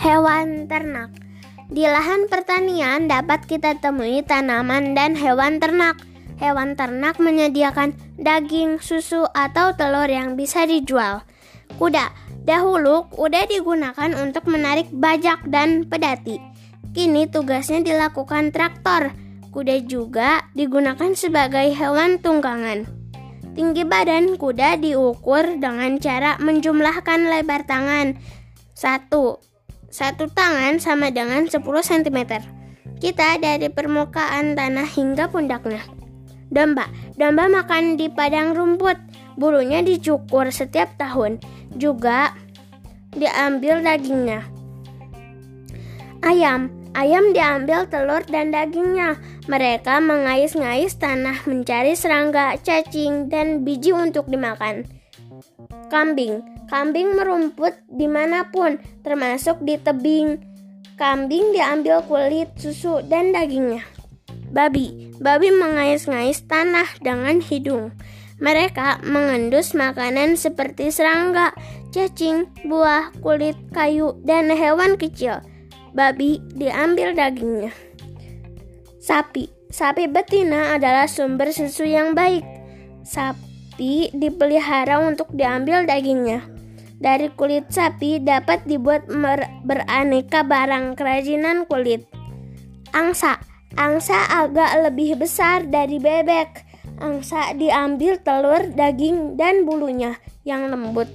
Hewan ternak Di lahan pertanian dapat kita temui tanaman dan hewan ternak. Hewan ternak menyediakan daging, susu, atau telur yang bisa dijual. Kuda Dahulu kuda digunakan untuk menarik bajak dan pedati. Kini tugasnya dilakukan traktor. Kuda juga digunakan sebagai hewan tunggangan. Tinggi badan kuda diukur dengan cara menjumlahkan lebar tangan. Satu, satu tangan sama dengan 10 cm. Kita dari permukaan tanah hingga pundaknya. Domba. Domba makan di padang rumput. Bulunya dicukur setiap tahun. Juga diambil dagingnya. Ayam. Ayam diambil telur dan dagingnya. Mereka mengais-ngais tanah mencari serangga, cacing, dan biji untuk dimakan. Kambing. Kambing merumput di mana pun, termasuk di tebing. Kambing diambil kulit, susu, dan dagingnya. Babi. Babi mengais-ngais tanah dengan hidung. Mereka mengendus makanan seperti serangga, cacing, buah, kulit, kayu, dan hewan kecil. Babi diambil dagingnya. Sapi. Sapi betina adalah sumber susu yang baik. Sapi dipelihara untuk diambil dagingnya. Dari kulit sapi dapat dibuat beraneka barang kerajinan kulit. Angsa. Angsa agak lebih besar dari bebek. Angsa diambil telur, daging, dan bulunya yang lembut.